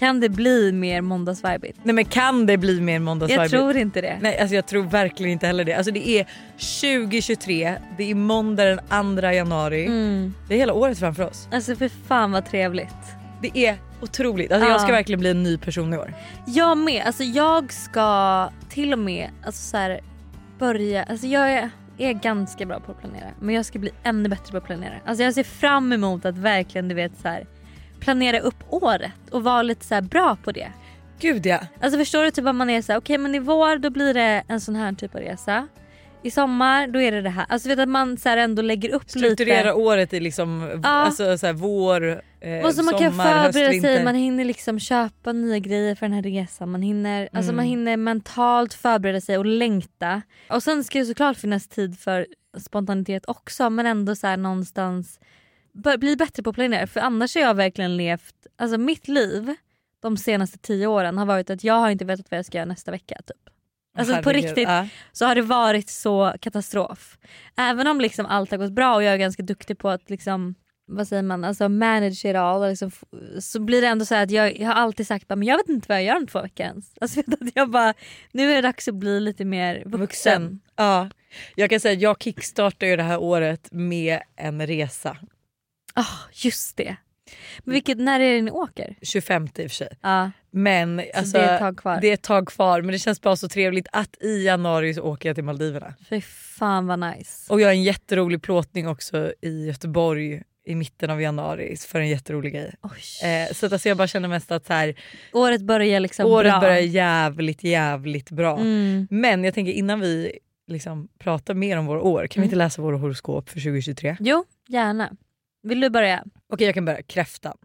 Kan det bli mer måndagsvibigt? Nej men kan det bli mer måndagsvibigt? Jag tror inte det. Nej alltså jag tror verkligen inte heller det. Alltså det är 2023, det är måndag den 2 januari. Mm. Det är hela året framför oss. Alltså för fan vad trevligt. Det är otroligt. Alltså Ja. Jag ska verkligen bli en ny person i år. Jag med. Alltså jag ska till och med alltså så här, börja... Alltså jag är, är ganska bra på att planera. Men jag ska bli ännu bättre på att planera. Alltså jag ser fram emot att verkligen du vet så här, planera upp året och vara lite så bra på det. Gud ja. Alltså förstår du typ vad man är så här, okej men i vår då blir det en sån här typ av resa. I sommar då är det det här. Alltså vet att man så ändå lägger upp Strukturera lite. året i liksom Ja. alltså så här vår, eh, Och så man kan sommar, förbereda höst, sig, man hinner liksom köpa nya grejer för den här resan. Man hinner, alltså Mm. man hinner mentalt förbereda sig och längta. Och sen ska det såklart finnas tid för spontanitet också men ändå så här någonstans bli bättre på att planera. För annars har jag verkligen levt, alltså mitt liv de senaste tio åren har varit att jag har inte vetat vad jag ska göra nästa vecka. Typ. Alltså på Herregud, riktigt ja. så har det varit så katastrof. Även om liksom allt har gått bra och jag är ganska duktig på att liksom, vad säger man, alltså manage it all. Liksom, så blir det ändå så här att jag, jag har alltid sagt bara, men jag vet inte vad jag gör om två veckor ens. Alltså, att jag bara, nu är det dags att bli lite mer vuxen. Vuxen. Ja. Jag kan säga att jag kickstartar ju det här året med en resa. Ah, just det. Men vilket, när är det ni åker? 25 i och för sig. Ja, Men så alltså, det är ett tag kvar. det är ett tag kvar men det känns bara så trevligt att i januari så åker jag till Maldiverna. Fy fan vad nice. Och jag har en jätterolig plåtning också i Göteborg i mitten av januari för en jätterolig grej. Eh, så att alltså jag bara känner mest att så här, Året börjar liksom året bra. börjar jävligt jävligt bra. Mm. Men jag tänker innan vi liksom pratar mer om våra år, kan vi Mm. inte läsa våra horoskop för 2023? Jo, gärna. Vill du börja? Okej jag kan börja, kräftan.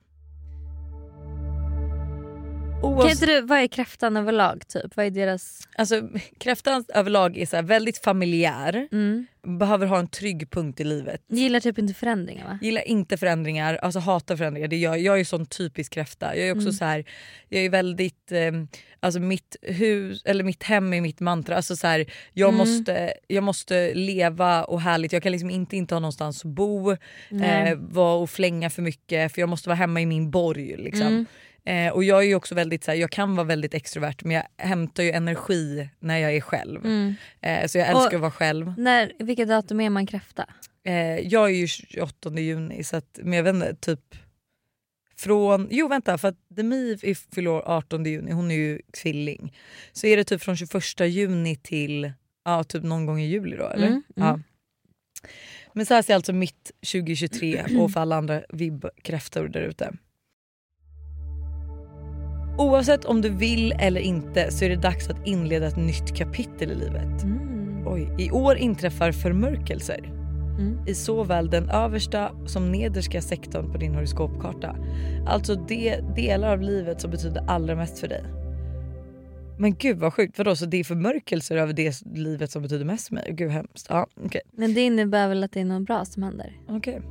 Kan Oavs- inte du, vad är kräftan överlag? Typ? Vad är deras... alltså, kräftan överlag är så väldigt familjär, Mm. behöver ha en trygg punkt i livet. Gillar typ inte förändringar va? Gillar inte förändringar, alltså hatar förändringar. Det jag. jag är sån typisk kräfta. Jag är också Mm. så här, jag är väldigt, eh, alltså mitt hus eller mitt hem är mitt mantra. Alltså så här, jag, Mm. måste, jag måste leva och härligt. Jag kan liksom inte, inte ha någonstans att bo, eh, vara och flänga för mycket för jag måste vara hemma i min borg. Liksom. Eh, och jag är också väldigt så här, jag kan vara väldigt extrovert men jag hämtar ju energi när jag är själv. Mm. Eh, så jag älskar Och- att vara själv. När, vilket datum är man kräfta? Eh, jag är ju 28 juni så att, men jag vet inte, typ från, jo vänta för att Demi är- fyller år 18 juni, hon är ju tvilling. Så är det typ från 21 juni till ja, typ någon gång i juli då eller? Mm, Ja. mm. Men så här ser alltså mitt 2023 och för alla andra vibbkräftor där ute. Oavsett om du vill eller inte så är det dags att inleda ett nytt kapitel i livet. Mm. Oj, I år inträffar förmörkelser Mm. i såväl den översta som nederska sektorn på din horoskopkarta. Alltså de delar av livet som betyder allra mest för dig. Men gud vad sjukt, vadå så det är förmörkelser över det livet som betyder mest för mig? Gud hemskt. Ja, okej. Men det innebär väl att det är något bra som händer? okej.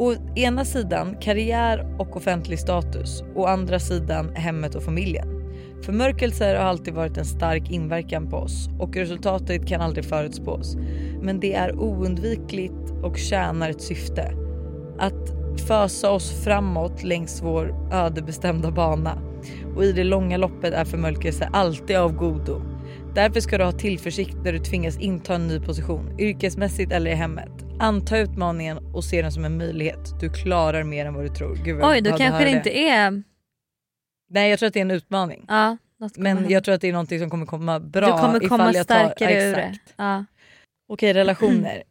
Å ena sidan karriär och offentlig status, å andra sidan hemmet och familjen. Förmörkelser har alltid varit en stark inverkan på oss och resultatet kan aldrig förutspås. Men det är oundvikligt och tjänar ett syfte. Att fösa oss framåt längs vår ödebestämda bana. Och i det långa loppet är förmörkelse alltid av godo. Därför ska du ha tillförsikt när du tvingas inta en ny position, yrkesmässigt eller i hemmet. Anta utmaningen och se den som en möjlighet. Du klarar mer än vad du tror. Gud, Oj, jag då kanske det inte är... Nej jag tror att det är en utmaning. Ja, något Men jag tror att det är någonting som kommer komma bra Du kommer komma jag tar... starkare Ja, ur det. Ja. Okej, relationer.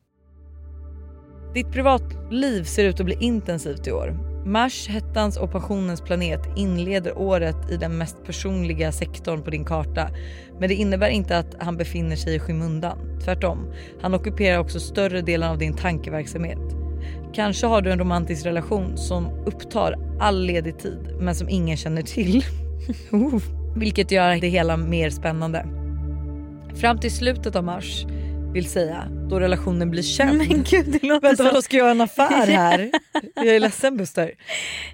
Ditt privatliv ser ut att bli intensivt i år. Mars, hettans och passionens planet inleder året i den mest personliga sektorn på din karta. Men det innebär inte att han befinner sig i skymundan. Tvärtom, han ockuperar också större delen av din tankeverksamhet. Kanske har du en romantisk relation som upptar all ledig tid men som ingen känner till. Vilket gör det hela mer spännande. Fram till slutet av mars vill säga då relationen blir känd. Men gud det låter Vänta vadå ska jag göra en affär här? jag är ledsen Buster.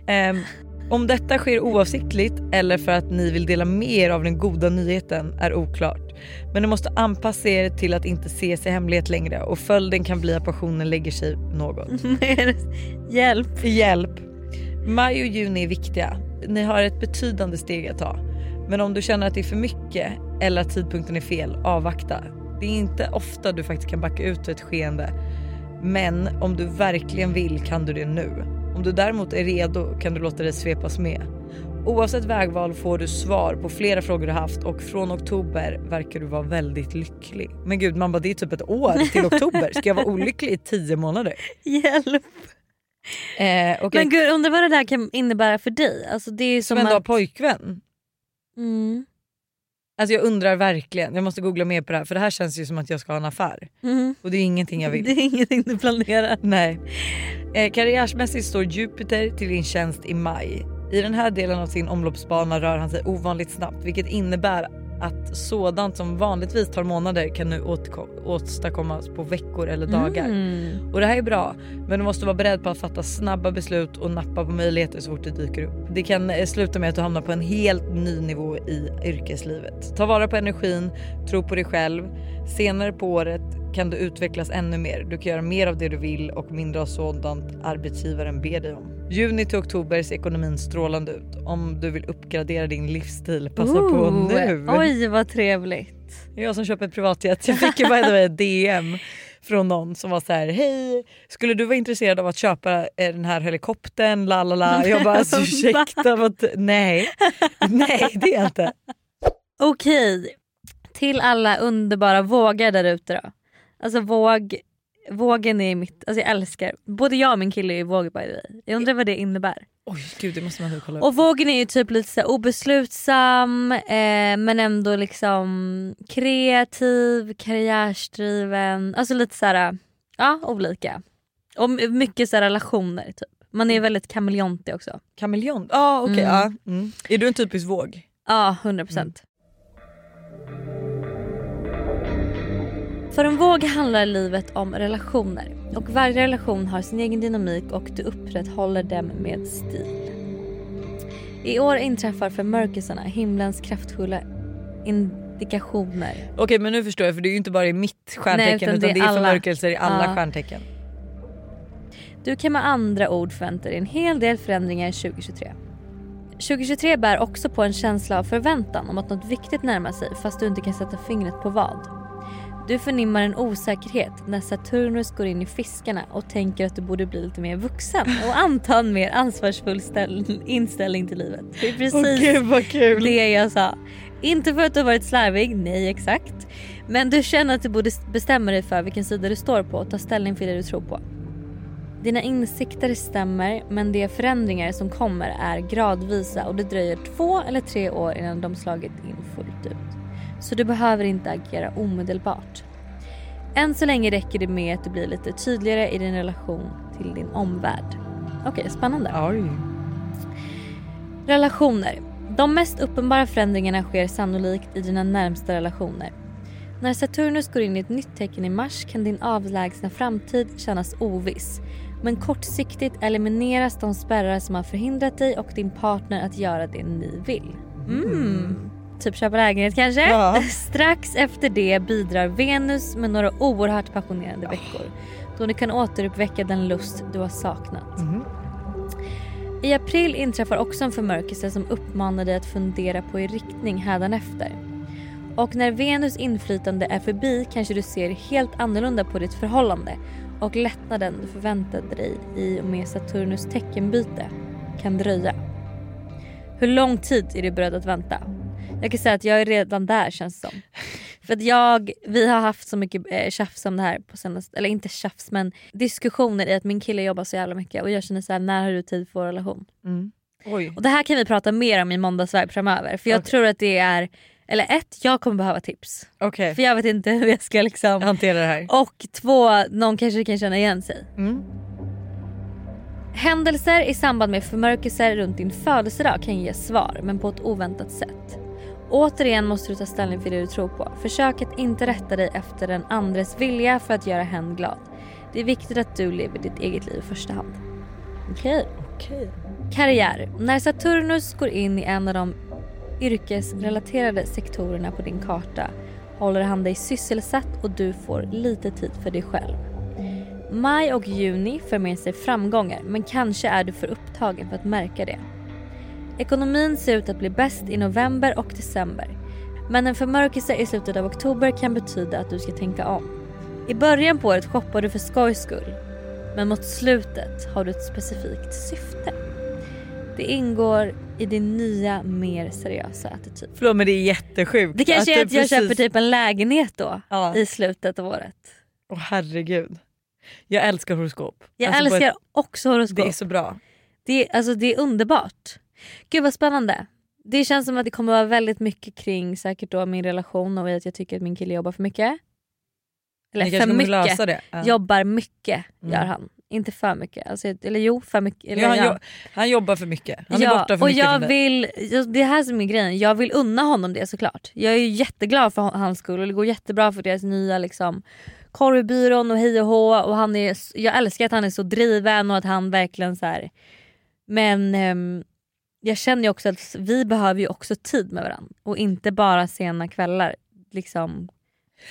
Ehm, om detta sker oavsiktligt eller för att ni vill dela med er av den goda nyheten är oklart. Men ni måste anpassa er till att inte ses i hemlighet längre och följden kan bli att passionen lägger sig något. Hjälp. Hjälp! Maj och juni är viktiga. Ni har ett betydande steg att ta. Men om du känner att det är för mycket eller att tidpunkten är fel, avvakta. Det är inte ofta du faktiskt kan backa ut ett skeende. Men om du verkligen vill kan du det nu. Om du däremot är redo kan du låta dig svepas med. Oavsett vägval får du svar på flera frågor du haft och från oktober verkar du vara väldigt lycklig. Men gud man bara det är typ ett år till oktober. Ska jag vara olycklig i tio månader? Hjälp. Eh, okay. Men gud undrar vad det där kan innebära för dig. Alltså, det är som Som en dag att... pojkvän. Mm. Alltså jag undrar verkligen, jag måste googla mer på det här för det här känns ju som att jag ska ha en affär. Mm. Och det är ingenting jag vill. Det är ingenting du planerar. Nej. Eh, karriärsmässigt står Jupiter till din tjänst i maj. I den här delen av sin omloppsbana rör han sig ovanligt snabbt vilket innebär att sådant som vanligtvis tar månader kan nu åstadkommas på veckor eller dagar. Mm. Och det här är bra men du måste vara beredd på att fatta snabba beslut och nappa på möjligheter så fort det dyker upp. Det kan eh, sluta med att du hamnar på en helt ny nivå i yrkeslivet. Ta vara på energin, tro på dig själv. Senare på året kan du utvecklas ännu mer. Du kan göra mer av det du vill och mindre av sådant arbetsgivaren ber dig om. Juni till oktober ser ekonomin strålande ut. Om du vill uppgradera din livsstil, passa på Ooh, nu. Oj vad trevligt. Jag som köper privatjet. Jag fick ju by the way DM från någon som var så här: hej skulle du vara intresserad av att köpa eh, den här helikoptern? La, la, la. Jag bara alltså, ursäkta vad nej, nej det är jag inte. Okej, till alla underbara vågar där ute då. Alltså våg, vågen är mitt, alltså jag älskar, både jag och min kille är våg by the way. Jag undrar vad det innebär. Oj gud det måste man nu kolla upp. Och vågen är ju typ lite så obeslutsam eh, men ändå liksom kreativ, karriärsdriven, alltså lite så här, ja olika. Och mycket så här relationer typ. Man är väldigt kameleontig också. Kameleont? Ah, okej, Mm. ja. Mm. Är du en typisk våg? Ja, 100%. För en våg handlar livet om relationer och varje relation har sin egen dynamik och du upprätthåller dem med stil. I år inträffar förmörkelserna himlens kraftfulla indikationer. Okej men nu förstår jag för det är ju inte bara i mitt stjärntecken utan utan, det är det är alla. förmörkelser i alla Ja. stjärntecken. Du kan med andra ord förvänta dig en hel del förändringar 2023. 2023 bär också på en känsla av förväntan om att något viktigt närmar sig fast du inte kan sätta fingret på vad. Du förnimmar en osäkerhet när Saturnus går in i fiskarna och tänker att du borde bli lite mer vuxen och anta en mer ansvarsfull ställ- inställning till livet. Det är precis kul. det jag sa. Inte för att du har varit slarvig, nej exakt. Men du känner att du borde bestämma dig för vilken sida du står på och ta ställning för det du tror på. Dina insikter stämmer men de förändringar som kommer är gradvisa och det dröjer två eller tre år innan de slagit in fullt ut. Så du behöver inte agera omedelbart. Än så länge räcker det med att du blir lite tydligare i din relation till din omvärld. Okej, spännande. Oj. Relationer. De mest uppenbara förändringarna sker sannolikt i dina närmsta relationer. När Saturnus går in i ett nytt tecken i mars kan din avlägsna framtid kännas oviss. Men kortsiktigt elimineras de spärrar som har förhindrat dig och din partner att göra det ni vill. Mm. Typ köpa lägenhet kanske? Ja. Strax efter det bidrar Venus med några oerhört passionerande veckor. Då ni kan återuppväcka den lust du har saknat. I april inträffar också en förmörkelse som uppmanar dig att fundera på er riktning hädanefter. Och när Venus inflytande är förbi kanske du ser helt annorlunda på ditt förhållande och lättnaden du förväntade dig i och med Saturnus teckenbyte kan dröja. Hur lång tid är du beredd att vänta? Jag kan säga att jag är redan där känns det som. För att jag, vi har haft så mycket eh, tjafs om det här på senaste, eller inte tjafs men diskussioner i att min kille jobbar så jävla mycket och jag känner så här: när har du tid för vår relation? Mm. Och det här kan vi prata mer om i måndagsvibe framöver för jag Okej. tror att det är, eller ett, jag kommer behöva tips. Okej, För jag vet inte hur jag ska liksom hantera det här. och två, någon kanske kan känna igen sig. Mm. Händelser i samband med förmörkelser runt din födelsedag kan ge svar men på ett oväntat sätt. Återigen måste du ta ställning för det du tror på. Försök att inte rätta dig efter den andres vilja för att göra hen glad. Det är viktigt att du lever ditt eget liv i första hand. Okej. Okej. Karriär. När Saturnus går in i en av de yrkesrelaterade sektorerna på din karta håller han dig sysselsatt och du får lite tid för dig själv. Maj och juni för med sig framgångar men kanske är du för upptagen för att märka det. Ekonomin ser ut att bli bäst i november och december. Men en förmörkelse i slutet av oktober kan betyda att du ska tänka om. I början på året shoppar du för skojs skull. Men mot slutet har du ett specifikt syfte. Det ingår i din nya mer seriösa attityd. Förlåt men det är jättesjukt. Det kanske är du att jag precis- köper typ en lägenhet då Ja. i slutet av året. Åh herregud. Jag älskar horoskop. Jag Alltså, älskar ett- också horoskop. Det är så bra. Det, alltså, det är underbart. Gud vad spännande. Det känns som att det kommer vara väldigt mycket kring säkert då min relation och att jag tycker att min kille jobbar för mycket. Eller för mycket. lösa det. Ja. Jobbar mycket Mm. gör han. Inte för mycket. Alltså, eller jo för mycket. Eller, Ja, han, ja. jo- han jobbar för mycket. Han är borta för och mycket jag vill, det här som är grejen, jag vill unna honom det såklart. Jag är ju jätteglad för hans skull och det går jättebra för deras nya liksom korvbyrån och hej och hå och han är, jag älskar att han är så driven och att han verkligen så här. Men ehm, jag känner ju också att vi behöver ju också tid med varandra och inte bara sena kvällar. Liksom,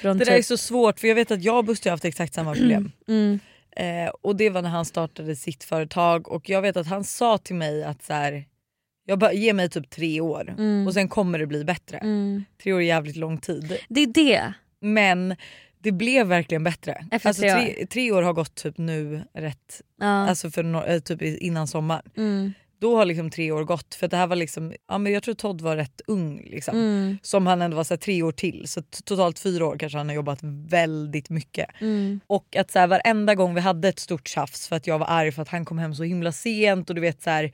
Det där är typ- så svårt för jag vet att jag och Buster har haft exakt samma problem. mm, Eh, och det var när han startade sitt företag och jag vet att han sa till mig att så här, jag bara, ge mig typ tre år Mm. och sen kommer det bli bättre. mm. Tre år är jävligt lång tid. Det är det. Men det blev verkligen bättre. Efter alltså, tre år. tre, tre år har gått typ nu rätt, Ja. alltså för no, eh, typ innan sommar. mm, Då har liksom tre år gått för det här var liksom, ja, men jag tror Todd var rätt ung. Liksom. mm, Som han ändå var så här, tre år till så totalt fyra år kanske han har jobbat väldigt mycket. mm, Och att så här, varenda gång vi hade ett stort tjafs för att jag var arg för att han kom hem så himla sent och du vet så här,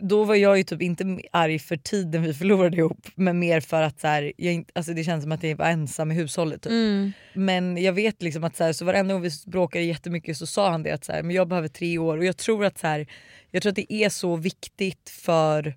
då var jag ju typ inte arg för tiden vi förlorade ihop men mer för att så här, jag alltså det känns som att jag var ensam i hushållet. Typ. mm. Men jag vet liksom att så, här, så varenda gång vi bråkade jättemycket så sa han det att så här, men jag behöver tre år och jag tror att så här, jag tror att det är så viktigt för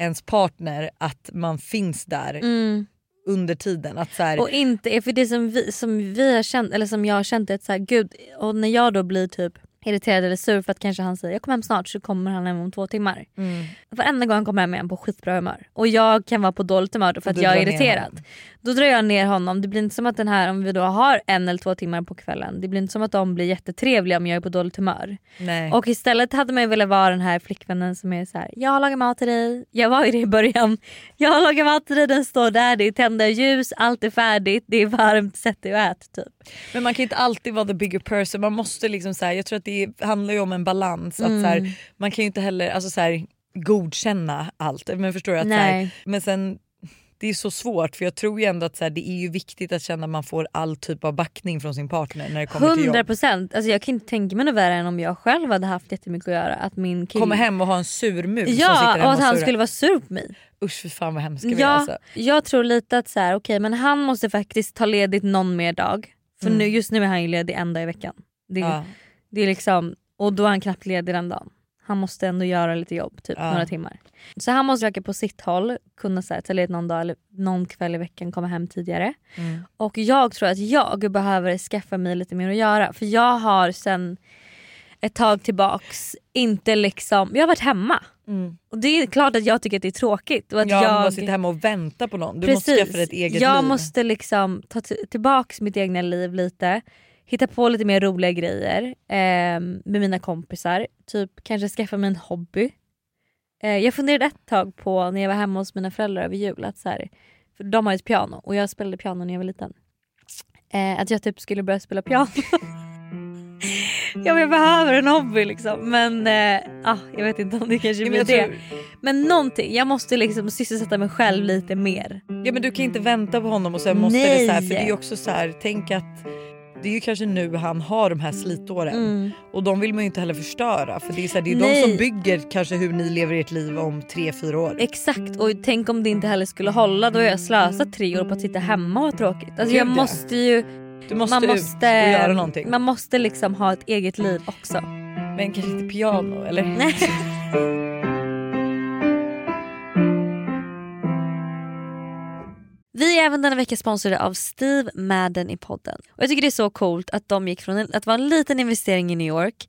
ens partner att man finns där Mm. under tiden. Att så Och inte, för det som vi, som vi har känt, eller som jag har känt är att så gud, och när jag då blir typ irriterad eller sur för att kanske han säger jag kommer hem snart så kommer han hem om två timmar. mm, Varenda gång han kommer hem är han på skitbra humör. Och jag kan vara på dåligt humör då för att jag är irriterad. Då drar jag ner honom. Det blir inte som att den här, om vi då har en eller två timmar på kvällen, det blir inte som att de blir jättetrevliga om jag är på dåligt humör. nej. Och istället hade man ju velat vara den här flickvännen som är så här: jag lagar mat till dig, jag var ju det i början. Jag lagar mat till dig, den står där, det är tända ljus, allt är färdigt, det är varmt, sätt dig och ät typ. Men man kan inte alltid vara the bigger person. Man måste liksom så här, jag tror att det handlar ju om en balans. Att så Mm. här, man kan ju inte heller alltså så här, godkänna allt. Men förstår du? Att så Nej. men sen det är så svårt för jag tror ju ändå att så det är ju viktigt att känna att man får all typ av backning från sin partner när det kommer till 100 jobb. procent. Alltså jag kan inte tänka mig något värre än om jag själv hade haft jättemycket att göra. Att min kille... Komma hem och ha en surmus som sitter Ja hemma och att han skulle vara sur på mig. Usch för fan vad hemska vi är Ja, alltså. jag tror lite att så här, okej men han måste faktiskt ta ledigt någon mer dag. För Mm. nu, just nu är han ju ledig en dag i veckan. Det, Ja. det är liksom, och då är han knappt ledig den dagen. Han måste ändå göra lite jobb, typ Ja. några timmar. Så han måste försöka på sitt håll kunna så här, ta ledigt någon dag eller någon kväll i veckan, komma hem tidigare. Mm. Och jag tror att jag behöver skaffa mig lite mer att göra. För jag har sen ett tag tillbaks inte liksom, jag har varit hemma. Mm. Och det är klart att jag tycker att det är tråkigt. Och att Ja, jag... man bara sitter hemma och väntar på någon. Du måste skaffa ett eget jag liv. måste liksom ta tillbaks mitt egna liv lite. Hitta på lite mer roliga grejer eh, med mina kompisar. Typ kanske skaffa mig en hobby. Eh, jag funderade ett tag på när jag var hemma hos mina föräldrar över jul. Att så här, för de har ett piano och jag spelade piano när jag var liten. Eh, att jag typ skulle börja spela piano. ja, jag behöver en hobby liksom. Men eh, ah, jag vet inte om det kanske Ja, men blir jag det. tror- Men någonting, jag måste liksom sysselsätta mig själv lite mer. Ja men du kan inte vänta på honom och sen måste Nej. det så här, för det är ju också så här, tänk att det är ju kanske nu han har de här slitåren Mm. och de vill man ju inte heller förstöra för det är, så här, det är de som bygger kanske hur ni lever ert liv om tre fyra år. Exakt och tänk om det inte heller skulle hålla då har jag slösat tre år på att sitta hemma och ha tråkigt. Alltså jag Gud, ja. måste ju, Du måste, man ut måste, och göra någonting. man måste liksom ha ett eget liv också. Men kanske inte piano eller? Nej. är även denna vecka sponsrade av Steve Madden i podden. Och Jag tycker det är så coolt att de gick från en, att vara en liten investering i New York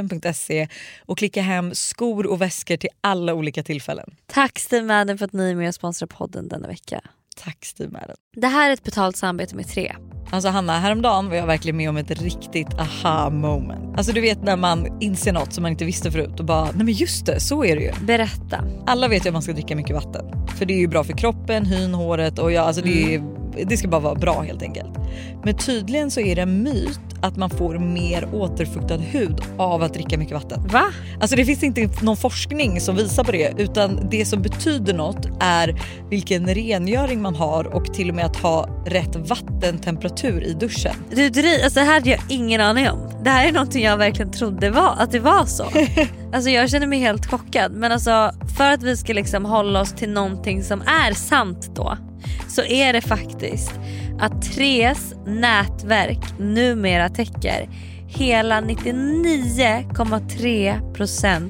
stevemadden.se och klicka hem skor och väskor till alla olika tillfällen. Tack Steve Madden för att ni är med och sponsrar podden denna vecka. Tack Steve Madden. Det här är ett betalt samarbete med Tre. Alltså Hanna, häromdagen var jag verkligen med om ett riktigt aha moment. Alltså du vet när man inser något som man inte visste förut och bara nej men just det, så är det ju. Berätta. Alla vet ju att man ska dricka mycket vatten. För det är ju bra för kroppen, hyn, håret och ja, alltså det, är, det ska bara vara bra helt enkelt. Men tydligen så är det en myt att man får mer återfuktad hud av att dricka mycket vatten. Va? Alltså det finns inte någon forskning som visar på det utan det som betyder något är vilken rengöring man har och till och med att ha rätt vattentemperatur i duschen. Du dri- alltså det här hade jag ingen aning om. Det här är någonting jag verkligen trodde var, att det var så. alltså jag känner mig helt chockad men alltså för att vi ska liksom hålla oss till någonting som är sant då så är det faktiskt att Tres nätverk numera täcker hela 99,3%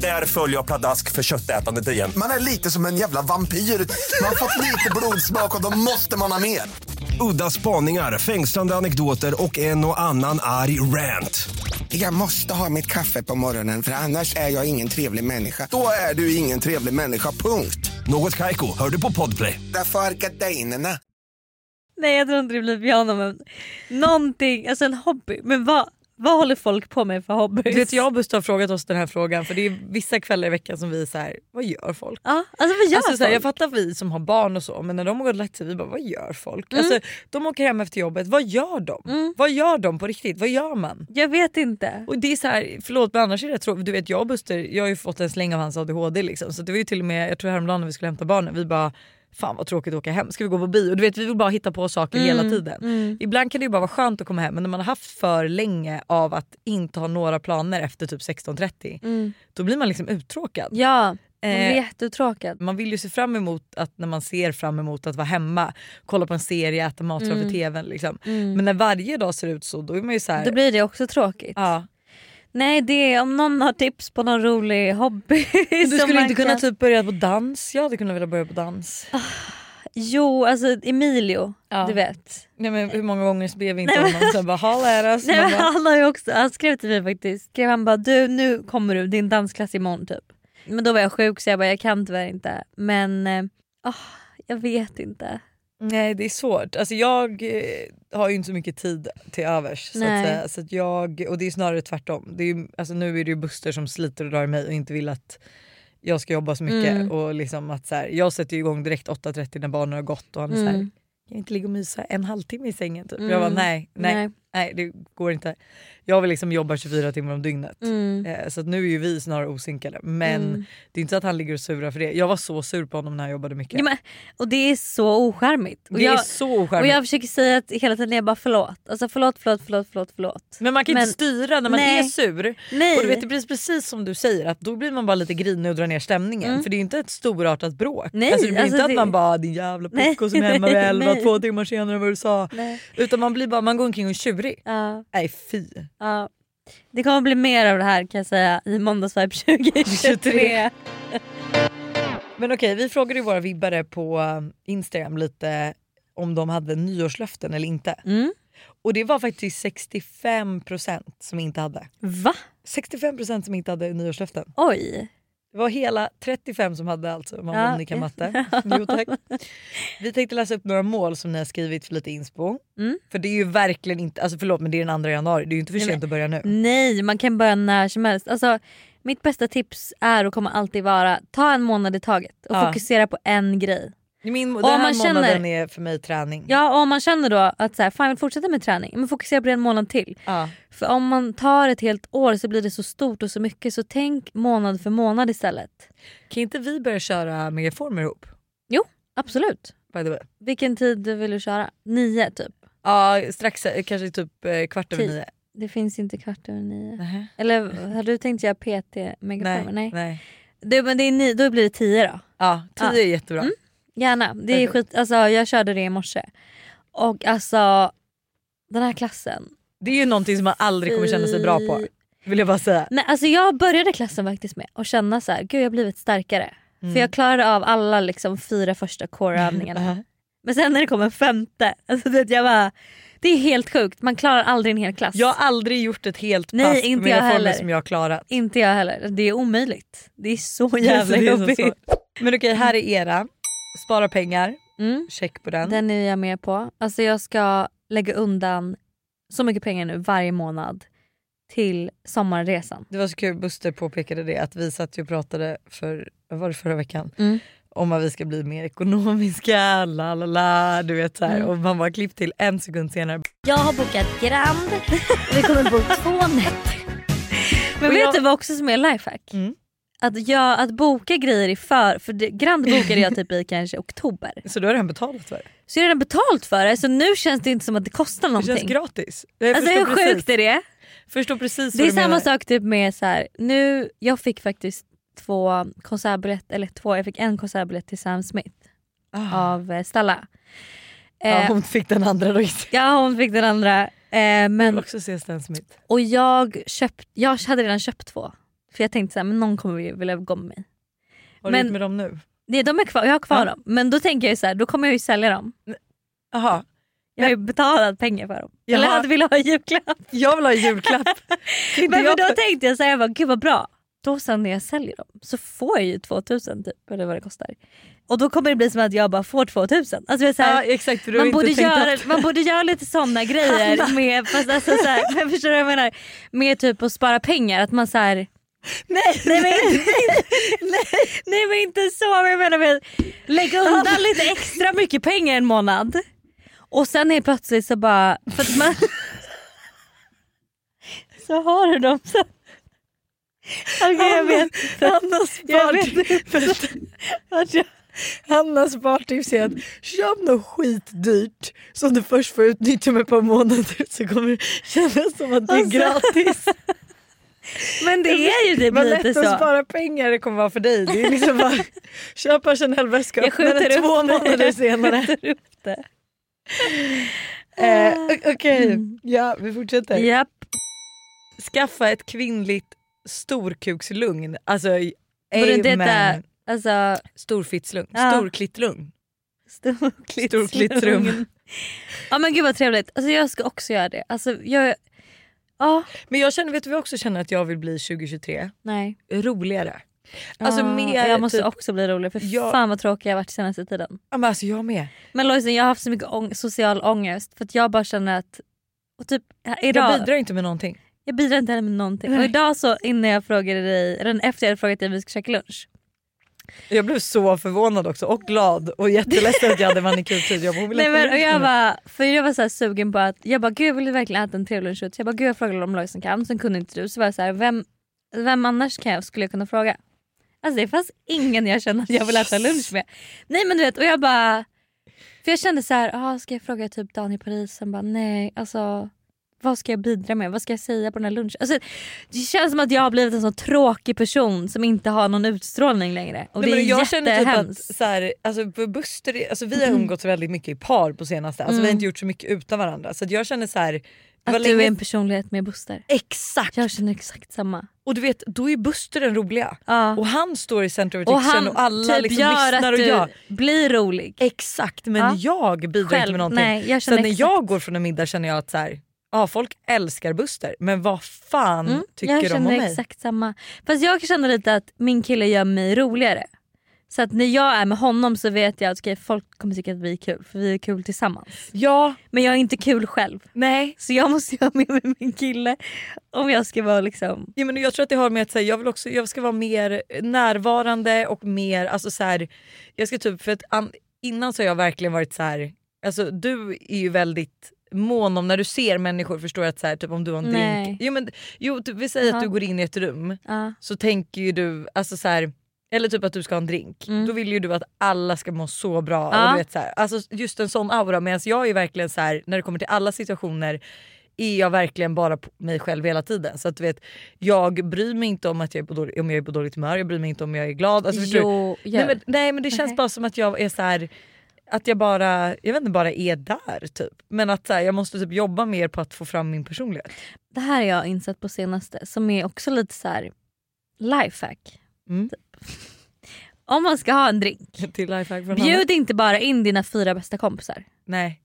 Där följer jag pladask för köttätandet igen. Man är lite som en jävla vampyr. Man har fått lite blodsmak och då måste man ha mer. Udda spaningar, fängslande anekdoter och en och annan arg rant. Jag måste ha mitt kaffe på morgonen för annars är jag ingen trevlig människa. Då är du ingen trevlig människa, punkt. Något Kaiko, hör du på Podplay. Därför är gardinerna. Nej jag tror inte det blir piano men någonting, alltså en hobby. Men vad, vad håller folk på med för hobbys? Du vet, jag och Buster har frågat oss den här frågan för det är vissa kvällar i veckan som vi är så här, vad gör folk? Ja, alltså vad gör Alltså, så här, folk? jag fattar vi som har barn och så men när de har gått och lagt sig vi bara vad gör folk? Mm. Alltså, de åker hem efter jobbet, vad gör de? Vad gör de på riktigt? Vad gör man? Jag vet inte. Och det är så här, förlåt men annars är det tråkigt. Du vet jag och Buster, jag har ju fått en släng av hans ADHD liksom. Så det var ju till och med, jag tror häromdagen när vi skulle hämta barnen, vi bara Fan vad tråkigt att åka hem, ska vi gå på bio? Du vet vi vill bara hitta på saker hela tiden. Ibland kan det ju bara vara skönt att komma hem men när man har haft för länge av att inte ha några planer efter typ 16.30 då blir man liksom uttråkad. Ja, man blir Eh, jätteuttråkad. Man vill ju se fram emot att när man ser fram emot att vara hemma, kolla på en serie, äta mat framför tvn. Liksom. Men när varje dag ser ut så då är man ju så här, Då blir det också tråkigt. ja. Nej det är om någon har tips på någon rolig hobby. Du skulle inte kunna kan- typ börja på dans? Jag hade kunnat vilja börja på dans. Jo alltså Emilio, Ja. du vet. Nej, men hur många gånger ber vi inte Nej, honom sen bara oss. Nej, men bara, han, har ju också, han skrev till mig faktiskt, skrev han bara du nu kommer du, din dansklass imorgon typ. Men då var jag sjuk så jag bara jag kan tyvärr inte. Men ah, jag vet inte. Nej det är svårt. Alltså, jag eh, har ju inte så mycket tid till övers. Så att, säga. så att jag, och det är snarare tvärtom. Det är, ju- alltså, nu är det ju Buster som sliter och drar i mig och inte vill att jag ska jobba så mycket. Mm. Och liksom att, så här, jag sätter ju igång direkt 8.30 när barnen har gått och han är så här, Mm. kan vi inte ligga och mysa en halvtimme i sängen? Typ. Jag bara nej, nej, Nej. Nej, det går inte. Jag vill liksom jobba 24 timmar om dygnet. Mm. Eh, så att nu är ju vi snarare osynkade. Men Mm. det är inte så att han ligger och surar för det. Jag var så sur på honom när han jobbade mycket. Ja, men, och det är så ocharmigt. Och det jag, är så och ocharmigt. jag försöker säga att hela tiden jag bara förlåt. Alltså förlåt, förlåt, förlåt, förlåt, förlåt. Men man kan Men- inte styra när man Nej. är sur. Nej. Och du vet, det blir precis som du säger att då blir man bara lite grinig och drar ner stämningen. Mm. För det är inte ett storartat bråk. Nej, alltså det blir alltså inte att det- man bara din jävla pucko som är hemma vid elva två timmar senare än vad du sa. Nej. Utan man blir bara, man går omkring och är tjurig. Ja, Nej fy. ja. Det kommer bli mer av det här kan jag säga i Måndagsvibe 2023. Men okej vi frågade ju våra vibbare på eh, Instagram lite om de hade nyårslöften eller inte. Mm. Och det var faktiskt 65% som inte hade. Va? 65% som inte hade nyårslöften. Oj. Det var hela 35 som hade alltså, om Ja. kan matte. Jo, tack. Vi tänkte läsa upp några mål som ni har skrivit för lite inspo. Mm. För det är ju verkligen inte, alltså förlåt men det är den 2 januari, det är ju inte för sent att börja nu. Nej, man kan börja när som helst. Alltså, mitt bästa tips är och kommer alltid vara ta en månad i taget och Ja. fokusera på en grej. Min, den här man känner- månaden är för mig träning. Ja, och om man känner då att så här, fan jag vill fortsätta med träning, men fokusera på det en månad till. Ja. För om man tar ett helt år så blir det så stort och så mycket så tänk månad för månad istället. Kan inte vi börja köra megaformer ihop? Absolut. By the way. Vilken tid vill du köra? Nio typ? Ja strax, eh, kanske typ eh, kvart över nio. Det finns inte kvart över nio. Nähä. Eller har du tänkt göra PT Nej. megaformer? Nej. Nej. Det, men det är ni, då blir det tio då. Ja, tio Ja. är jättebra. Mm. Gärna. Det är skit, alltså, jag körde det i morse. Och alltså den här klassen. Det är ju någonting som man aldrig kommer känna sig bra på. Vill jag bara säga. Nej, alltså jag började klassen faktiskt med att känna så här, gud jag har blivit starkare. Mm. För jag klarade av alla liksom, fyra första core-övningarna. Ja. Men sen när det kom en femte, alltså, du vet, jag bara, det är helt sjukt. Man klarar aldrig en hel klass. Jag har aldrig gjort ett helt Nej, pass inte på megaformer heller. som jag har klarat. Inte jag heller. Det är omöjligt. Det är så Det jävla det jobbigt. Men okej, här är era. Spara pengar, Mm. check på den. Den är jag med på. Alltså jag ska lägga undan så mycket pengar nu varje månad till sommarresan. Det var så kul, Buster påpekade det att vi satt och pratade för, var det förra veckan? Mm. Om att vi ska bli mer ekonomiska, la la la, du vet så här. Mm. Och man bara klipp till en sekund senare. Jag har bokat Grand vi kommer bo två nätter. Men Och vet jag- du vad också som är lifehack? Mm. Att, jag, att boka grejer i för, för det, Grand bokade jag typ i kanske oktober. Så du har redan betalat för det? Så jag har redan betalt för det så nu känns det inte som att det kostar Det någonting. känns gratis. Jag Alltså hur precis, sjukt är det? förstår precis Det är samma menar. sak typ med så här, nu, jag fick faktiskt två konsertbiljetter, eller två, jag fick en konsertbiljett till Sam Smith Ah. av eh, Stalla. Ja, Eh, hon fick den andra då. ja hon fick den andra. Eh, Jag vill men, också se Stan Smith. och jag, köpt, jag hade redan köpt två. För jag tänkte så här, men någon kommer ju vilja gå med mig. Har Men- du gjort med dem nu? Det, de är kvar, jag har kvar Ja. dem. Men då tänker jag så här, då kommer jag ju sälja dem. Jaha, Jag har ju betalat pengar för dem. Eller Jaha. hade velat ha julklapp. jag vill ha en julklapp. Men, men jag då tänkte jag så här, jag bara, gud vad bra. Då sen när jag säljer dem så får jag ju 2000 typ, eller vad det kostar. Och då kommer det bli som att jag bara får 2000. Alltså, det är så här, ja, exakt, för du har man, borde göra, man borde göra lite såna grejer med, fast alltså, så här, men förstår du vad jag menar? Med typ att spara pengar, att man så här, Nej, nej, men, nej, nej men inte så, men jag menar med, lägga undan lite extra mycket pengar en månad. Och sen helt plötsligt så bara, för att man, så har du dem så. Okej jag vet. Spartips, Att jag- Hannas spartips är att köp något skitdyrt som du först får utnyttja med ett par månader så kommer det kännas som att det är Alltså. gratis. Men det är ju typ Vad lite lätt att så. spara pengar det kommer vara för dig. Det är liksom bara köpa Chanel-väska Jag öppna den två månader senare. Jag skjuter upp det. Eh, o- Okej, ja vi fortsätter. Japp. Skaffa ett kvinnligt storkukslugn. Alltså amen. alltså, Storfittslugn. Ja. Storklittlugn. storklittsrum. Storklittsrum. Ja men gud vad trevligt. Alltså, jag ska också göra det. Alltså, jag, ja, Men jag känner, vet du vad jag också känner att jag vill bli 2023? nej. Roligare. Alltså Ja, mer jag måste typ, också bli rolig för Ja. fan vad tråkig jag har varit senaste tiden. ja, men alltså jag med. Men Lojsan jag har haft så mycket ång- social ångest för att jag bara känner att och typ, här- idag, Jag jag, bidrar inte med någonting. bidrar inte heller med någonting. Och Nej. idag så innan jag frågade dig, eller efter jag hade frågat dig om vi ska käka lunch. Jag blev så förvånad också och glad och jätteledsen att jag hade manikyrtid. Jag bara, Nej, men, och jag för jag var så här sugen på att, jag bara gud jag vill verkligen äta en trevlig lunch. Så jag bara gud jag frågade om som kan, sen kunde inte du. Så var jag så här, vem, vem annars kan jag, skulle jag kunna fråga? Alltså det fanns ingen jag kände att jag vill äta lunch med. Nej men du vet och jag bara, för jag kände så här, ah, ska jag fråga typ Daniel Paris? Sen bara nej alltså vad ska jag bidra med? Vad ska jag säga på den här lunchen? Alltså, det känns som att jag har blivit en sån tråkig person som inte har någon utstrålning längre. Och Nej, det är jag känner typ att så här, alltså, Buster, alltså, vi har umgåtts väldigt mycket i par på senaste. Alltså, Vi har Mm. inte gjort så mycket utan varandra. Så jag känner så här, Att du är en personlighet med Buster. Exakt! Jag känner exakt samma. Och du vet, då är Buster den roliga. Ja. Och han står i center of Och attention han och alla typ liksom gör lyssnar att och du blir rolig. Exakt men Ja. jag bidrar Själv, inte med någonting. nej, så känner när jag går från en middag känner jag att så här, ja, folk älskar Buster men vad fan Mm, tycker jag de om känner mig? exakt samma. Fast jag känner lite att min kille gör mig roligare. Så att när jag är med honom så vet jag att okej, folk kommer tycka att vi är kul för vi är kul tillsammans. Ja, Men jag är inte kul själv. nej. Så jag måste ju ha med mig min kille om jag ska vara liksom... Ja, men jag tror att det har med att säga, jag vill också, jag ska vara mer närvarande och mer, alltså så här, jag ska typ, för att an, innan så har jag verkligen varit så här, alltså du är ju väldigt mån om när du ser människor förstår jag att så här, typ om du har en Nej. drink, jo, men, jo typ, vi säger Ja. att du går in i ett rum Ja. så tänker ju du, alltså så här, eller typ att du ska ha en drink, Mm. då vill ju du att alla ska må så bra. Ja. Och du vet, så här, alltså just en sån aura medan jag är verkligen så här, när det kommer till alla situationer är jag verkligen bara på mig själv hela tiden. Så att du vet, jag bryr mig inte om att jag är på dålig, om jag är på dåligt humör, jag bryr mig inte om jag är glad. Alltså? Jo, nej, men, nej men det känns Nej. bara som att jag är så här att jag bara, jag vet inte, bara är där typ. Men att här, jag måste typ jobba mer på att få fram min personlighet. Det här har jag insett på senaste som är också lite så här lifehack. Mm. Om man ska ha en drink, bjud inte bara in dina fyra bästa kompisar. Nej.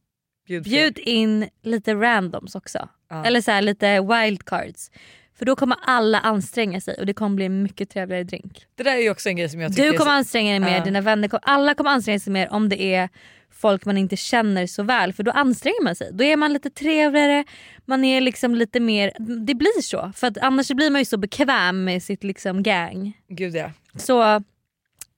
Bjud, Bjud in lite randoms också. Ja. Eller så här, lite wildcards. För då kommer alla anstränga sig och det kommer bli en mycket trevligare drink. Det där är ju också en grej som jag tycker Du kommer så- anstränga dig mer, Ja. dina vänner kommer, alla kommer anstränga sig mer om det är folk man inte känner så väl för då anstränger man sig. Då är man lite trevligare, man är liksom lite mer, det blir så. För att annars blir man ju så bekväm med sitt liksom gang. Gud ja. Så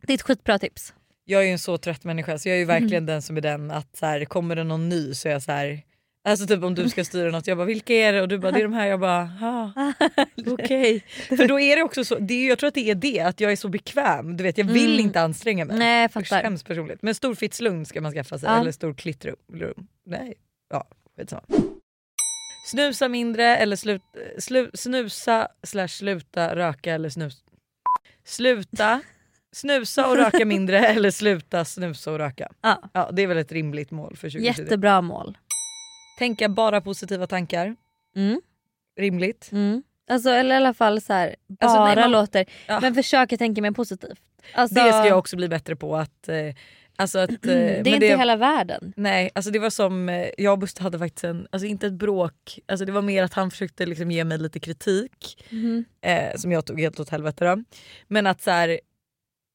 det är ett skitbra tips. Jag är ju en så trött människa så jag är ju verkligen Mm. den som är den att så här, kommer det någon ny så är jag så här. Alltså typ om du ska styra något, jag bara vilka är det? Och du bara det är de här, jag bara ah, okej. För då är det också så, det är, jag tror att det är det, att jag är så bekväm. Du vet jag vill Mm. inte anstränga mig. Nej jag fattar. hemskt personligt. Men stor fitslugn ska man skaffa sig, Ja. eller stor klittrum. Nej, ja skitsamma. Snusa mindre eller slut, slu, snusa slash sluta röka eller snus. Sluta snusa och röka mindre eller sluta snusa och röka. Ja. Ja, det är väl ett rimligt mål för 2020. Jättebra mål. Tänka bara positiva tankar. Mm. Rimligt. Mm. Alltså, eller i alla fall så här, bara Alltså, nej, man- låter. Ja. Men försök tänka mer positivt. Alltså, Det ska jag också bli bättre på. att... Eh, alltså att eh, det är inte hela världen. Nej, alltså det var som, eh, jag och Buster hade faktiskt en, alltså inte ett bråk, alltså det var mer att han försökte liksom ge mig lite kritik Mhm. eh, som jag tog helt åt helvete då. Men att så här,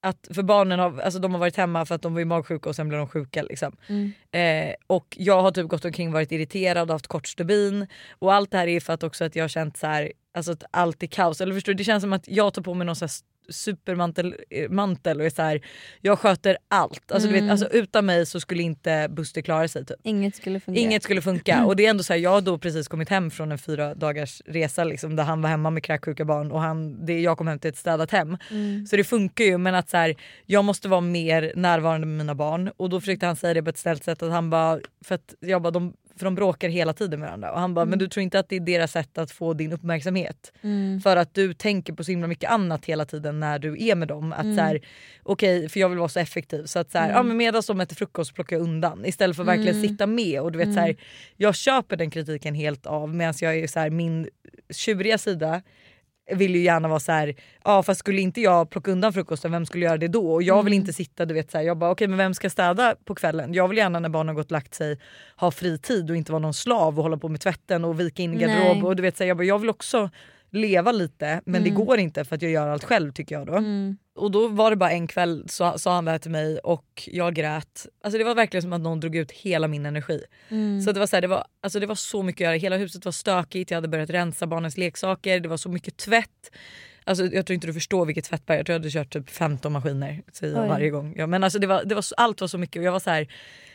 att för barnen har, alltså de har varit hemma för att de var ju magsjuka och sen blev de sjuka. Liksom. Mm. Eh, och jag har typ gått omkring och varit irriterad och haft kort stubin. Och allt det här är för att också att jag har känt så här, alltså att allt är kaos. Eller förstår du, det känns som att jag tar på mig någon så supermantel eh, mantel och är så här, jag sköter allt. Alltså, du Mm. vet, alltså, utan mig så skulle inte Buster klara sig. Typ. Inget skulle fungera. Inget skulle funka och det är ändå så här, jag har då precis kommit hem från en fyra dagars resa liksom, där han var hemma med kräksjuka barn och han, det, jag kom hem till ett städat hem. Mm. Så det funkar ju men att så här, jag måste vara mer närvarande med mina barn och då försökte han säga det på ett snällt sätt att han bara, för att jag bara de, för de bråkar hela tiden med varandra och han bara men du tror inte att det är deras sätt att få din uppmärksamhet? Mm. För att du tänker på så himla mycket annat hela tiden när du är med dem. Att Mm. så här, okej för jag vill vara så effektiv så att så här, Mm. ja, men medan de äter frukost plockar jag undan istället för att verkligen Mm. sitta med. Och du vet, så här, jag köper den kritiken helt av medan jag är så här, min tjuriga sida vill ju gärna vara så här, ja fast skulle inte jag plocka undan frukosten, vem skulle göra det då? Och jag vill Mm. inte sitta, du vet så här, jag bara okej men vem ska städa på kvällen? Jag vill gärna när barnen har gått och lagt sig ha fri tid och inte vara någon slav och hålla på med tvätten och vika in garderob. Och du vet så här, jag, bara, jag vill också leva lite men det Mm. går inte för att jag gör allt själv tycker jag då. Mm. Och då var det bara en kväll så sa han det här till mig och jag grät. Alltså det var verkligen som att någon drog ut hela min energi. Mm. Så det var, så här, det, var, alltså det var så mycket att göra, hela huset var stökigt, jag hade börjat rensa barnens leksaker, det var så mycket tvätt. Alltså, jag tror inte du förstår vilket tvättberg. Jag tror jag hade kört typ 15 maskiner säger jag varje gång. Ja, men alltså, det var, det var, allt var så mycket och jag var så här,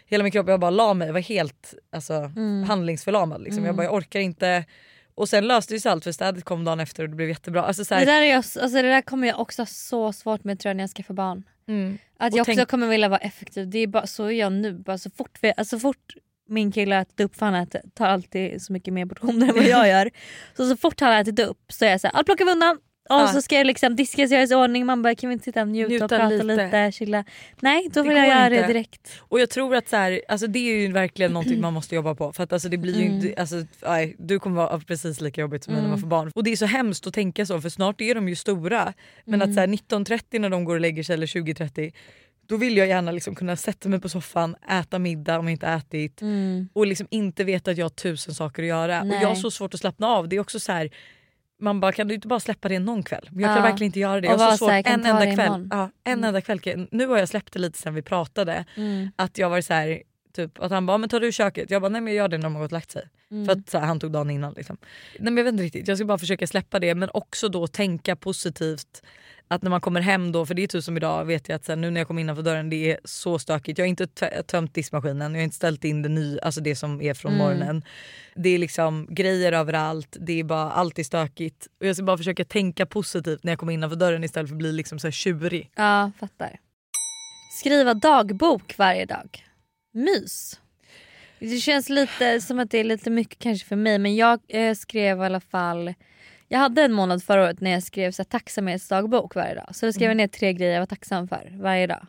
hela min kropp, jag bara la mig, jag var helt alltså, Mm. handlingsförlamad. Liksom. Jag bara jag orkar inte. Och sen löste det sig allt för städet kom dagen efter och det blev jättebra. Alltså, så Det här, där, är jag, alltså det där kommer jag också ha så svårt med tror jag när jag skaffar barn. mm. Att Och jag också tänk- kommer vilja vara effektiv. Det är bara, så är jag nu. Bara så, fort vi, alltså, så fort min kille har ätit upp, för han äter, tar alltid så mycket mer portioner än vad jag gör. Så så fort han har ätit upp så är jag såhär, allt plockar vi undan. Och Ja. så ska jag liksom diskas göras i ordning. Man bara kan vi inte sitta och njuta, Njuta och prata lite. lite. chilla. Nej då Det vill jag göra det direkt. Och jag tror att så här, alltså det är ju verkligen någonting man måste jobba på. För att alltså det blir ju Mm. inte, alltså, nej, du kommer vara precis lika jobbigt som mig när Mm. man får barn. Och det är så hemskt att tänka så för snart är de ju stora. Men Mm. att så här, 19.30 när de går och lägger sig eller 20.30 då vill jag gärna liksom kunna sätta mig på soffan, äta middag om jag inte ätit Mm. och liksom inte veta att jag har tusen saker att göra. Nej. Och jag har så svårt att slappna av. Det är också så här, man bara kan du inte bara släppa det någon kväll? Jag kan Ja. verkligen inte göra det. Jag har så svårt en enda kväll. Ja, en Mm. enda kväll. Nu har jag släppt det lite sen vi pratade. Mm. Att jag var så här, typ, att han bara men tar du köket? Jag bara nej men jag gör det när de har gått och lagt sig. Mm. För att här, han tog dagen innan. Liksom. Nej men jag vet inte riktigt, jag ska bara försöka släppa det men också då tänka positivt. Att när man kommer hem då, för det är typ som idag vet jag att här, nu när jag kom innanför dörren det är så stökigt. Jag har inte tö- tömt diskmaskinen, jag har inte ställt in det nya, alltså det som är från Mm. morgonen. Det är liksom grejer överallt, det är bara allt är stökigt. Och jag ska bara försöka tänka positivt när jag kommer innanför dörren istället för att bli liksom så här tjurig. Ja, fattar. Skriva dagbok varje dag. Mys. Det känns lite som att det är lite mycket kanske för mig men jag eh, skrev i alla fall jag hade en månad förra året när jag skrev så här, tacksamhetsdagbok varje dag. Så då skrev jag ner tre grejer jag var tacksam för varje dag.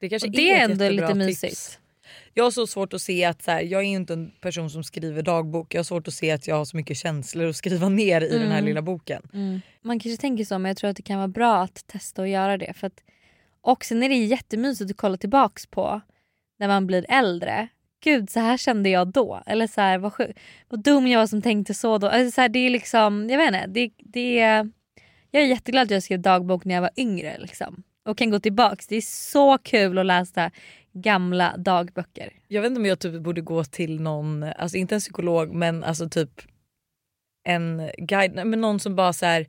Det, kanske Och det är ändå lite tips. mysigt. Jag har så svårt att se att så här, jag är inte en person som skriver dagbok. Jag har svårt att se att jag har så mycket känslor att skriva ner i den här Mm. lilla boken. Man kanske tänker så men jag tror att det kan vara bra att testa att göra det. För att, och sen är det jättemysigt att kolla tillbaks på när man blir äldre. Gud så här kände jag då. Eller så här, vad, sjuk- vad dum jag var som tänkte så då. Alltså, så här, det är liksom, jag vet inte. Det, det är, jag är jätteglad att jag skrev dagbok när jag var yngre. Liksom. Och kan gå tillbaks. Det är så kul att läsa gamla dagböcker. Jag vet inte om jag typ borde gå till någon, alltså inte en psykolog men alltså typ en guide, men någon som bara så här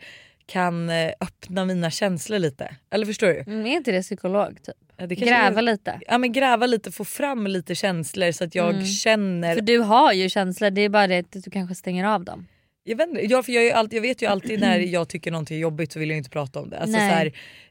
kan eh, öppna mina känslor lite. Eller förstår du? Mm, är inte det psykolog? Typ? Ja, det Gräva är, lite. ja, men gräva lite, få fram lite känslor så att jag Mm. känner För du har ju känslor, det är bara det att du kanske stänger av dem. Jag vet, jag, för jag, alltid, jag vet ju alltid när jag tycker någonting är jobbigt så vill jag inte prata om det. Alltså, här,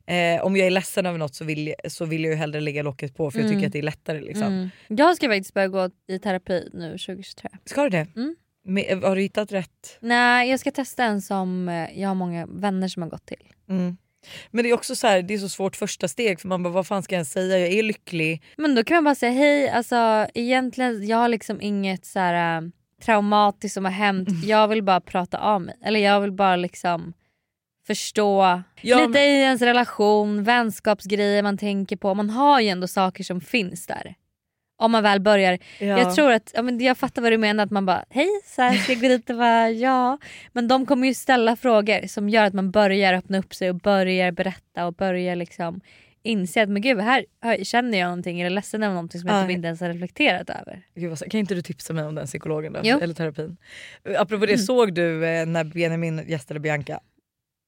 eh, om jag är ledsen över något så vill, så vill jag ju hellre lägga locket på för jag Mm. tycker att det är lättare. Liksom. Mm. Jag ska faktiskt börja gå i terapi nu 2023. Ska du det? Mm. Men, har du hittat rätt? Nej jag ska testa en som eh, jag har många vänner som har gått till. Mm. Men det är också så här, det är så svårt första steg för man bara vad fan ska jag säga? Jag är lycklig. Men då kan man bara säga hej, alltså egentligen jag har liksom inget så här äh, traumatiskt som har hänt. Mm. Jag vill bara prata av mig. Eller jag vill bara liksom förstå Ja, lite men- i ens relation, vänskapsgrejer man tänker på. Man har ju ändå saker som finns där. Om man väl börjar. Ja. Jag tror att, ja, men jag fattar vad du menar att man bara hej så här ska jag gå dit och bara ja. Men de kommer ju ställa frågor som gör att man börjar öppna upp sig och börjar berätta och börjar liksom inse att men gud här här känner jag någonting eller är ledsen över någonting som jag Ja. typ inte ens har reflekterat över. Gud, kan inte du tipsa mig om den psykologen då? Jo. Eller terapin? Apropå det, såg du eh, när Benjamin gästade Bianca?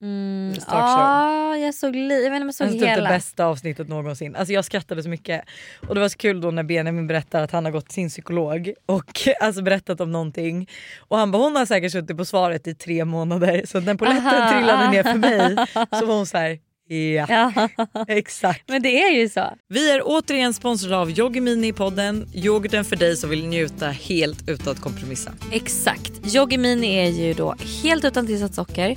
Mm, ja, jag såg, jag vet inte jag såg Alltså typ det hela. bästa avsnittet någonsin. Alltså jag skrattade så mycket. Och det var så kul då när Benjamin berättar att han har gått till sin psykolog och alltså berättat om någonting. Och han bara hon har säkert suttit på svaret i tre månader så när polletten trillade ner för mig så var hon så här. Ja, Ja, exakt. men det är ju så. Vi är återigen sponsrade av Yoggi Mini i podden. Yoghurten för dig som vill njuta helt utan att kompromissa. Exakt. Yogi Mini är ju då helt utan tillsatt socker,